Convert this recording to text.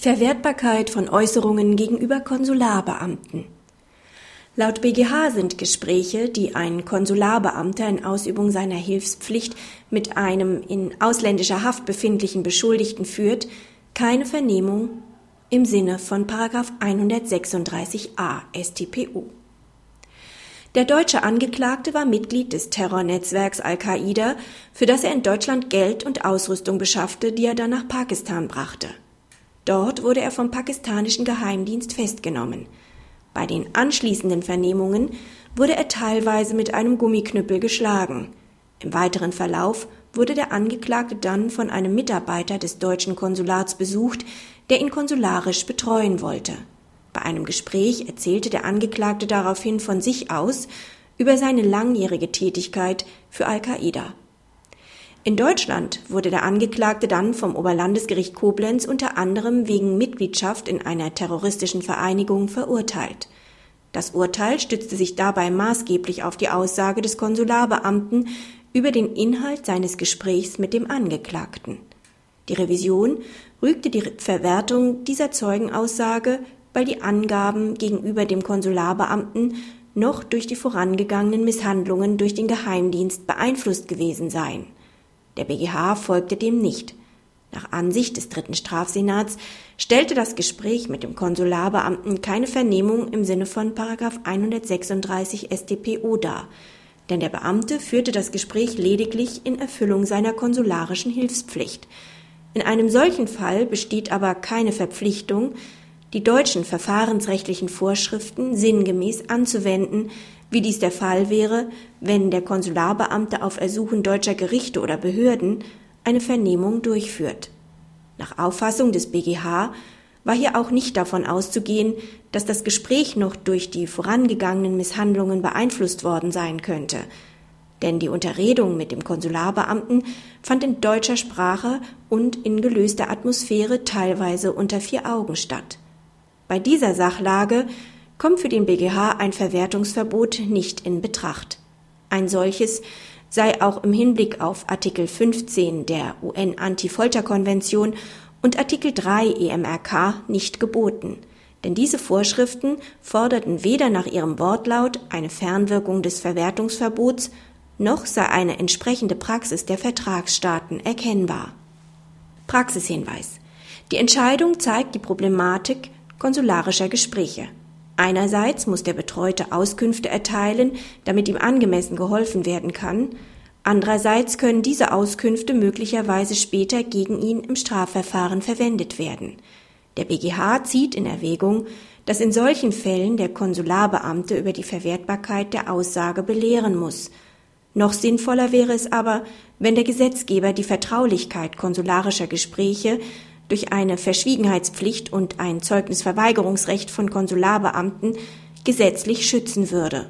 Verwertbarkeit von Äußerungen gegenüber Konsularbeamten. Laut BGH sind Gespräche, die ein Konsularbeamter in Ausübung seiner Hilfspflicht mit einem in ausländischer Haft befindlichen Beschuldigten führt, keine Vernehmung im Sinne von 136a StPO. Der deutsche Angeklagte war Mitglied des Terrornetzwerks Al-Qaida, für das er in Deutschland Geld und Ausrüstung beschaffte, die er dann nach Pakistan brachte. Dort wurde er vom pakistanischen Geheimdienst festgenommen. Bei den anschließenden Vernehmungen wurde er teilweise mit einem Gummiknüppel geschlagen. Im weiteren Verlauf wurde der Angeklagte dann von einem Mitarbeiter des deutschen Konsulats besucht, der ihn konsularisch betreuen wollte. Bei einem Gespräch erzählte der Angeklagte daraufhin von sich aus über seine langjährige Tätigkeit für Al-Qaida. In Deutschland wurde der Angeklagte dann vom Oberlandesgericht Koblenz unter anderem wegen Mitgliedschaft in einer terroristischen Vereinigung verurteilt. Das Urteil stützte sich dabei maßgeblich auf die Aussage des Konsularbeamten über den Inhalt seines Gesprächs mit dem Angeklagten. Die Revision rügte die Verwertung dieser Zeugenaussage, weil die Angaben gegenüber dem Konsularbeamten noch durch die vorangegangenen Misshandlungen durch den Geheimdienst beeinflusst gewesen seien. Der BGH folgte dem nicht. Nach Ansicht des dritten Strafsenats stellte das Gespräch mit dem Konsularbeamten keine Vernehmung im Sinne von 136 StPO dar, denn der Beamte führte das Gespräch lediglich in Erfüllung seiner konsularischen Hilfspflicht. In einem solchen Fall besteht aber keine Verpflichtung, die deutschen verfahrensrechtlichen Vorschriften sinngemäß anzuwenden, wie dies der Fall wäre, wenn der Konsularbeamte auf Ersuchen deutscher Gerichte oder Behörden eine Vernehmung durchführt. Nach Auffassung des BGH war hier auch nicht davon auszugehen, dass das Gespräch noch durch die vorangegangenen Misshandlungen beeinflusst worden sein könnte, denn die Unterredung mit dem Konsularbeamten fand in deutscher Sprache und in gelöster Atmosphäre teilweise unter vier Augen statt. Bei dieser Sachlage kommt für den BGH ein Verwertungsverbot nicht in Betracht. Ein solches sei auch im Hinblick auf Artikel 15 der UN-Anti-Folter-Konvention und Artikel 3 EMRK nicht geboten, denn diese Vorschriften forderten weder nach ihrem Wortlaut eine Fernwirkung des Verwertungsverbots, noch sei eine entsprechende Praxis der Vertragsstaaten erkennbar. Praxishinweis. Die Entscheidung zeigt die Problematik konsularischer Gespräche. Einerseits muss der Betreute Auskünfte erteilen, damit ihm angemessen geholfen werden kann, andererseits können diese Auskünfte möglicherweise später gegen ihn im Strafverfahren verwendet werden. Der BGH zieht in Erwägung, dass in solchen Fällen der Konsularbeamte über die Verwertbarkeit der Aussage belehren muss. Noch sinnvoller wäre es aber, wenn der Gesetzgeber die Vertraulichkeit konsularischer Gespräche durch eine Verschwiegenheitspflicht und ein Zeugnisverweigerungsrecht von Konsularbeamten gesetzlich schützen würde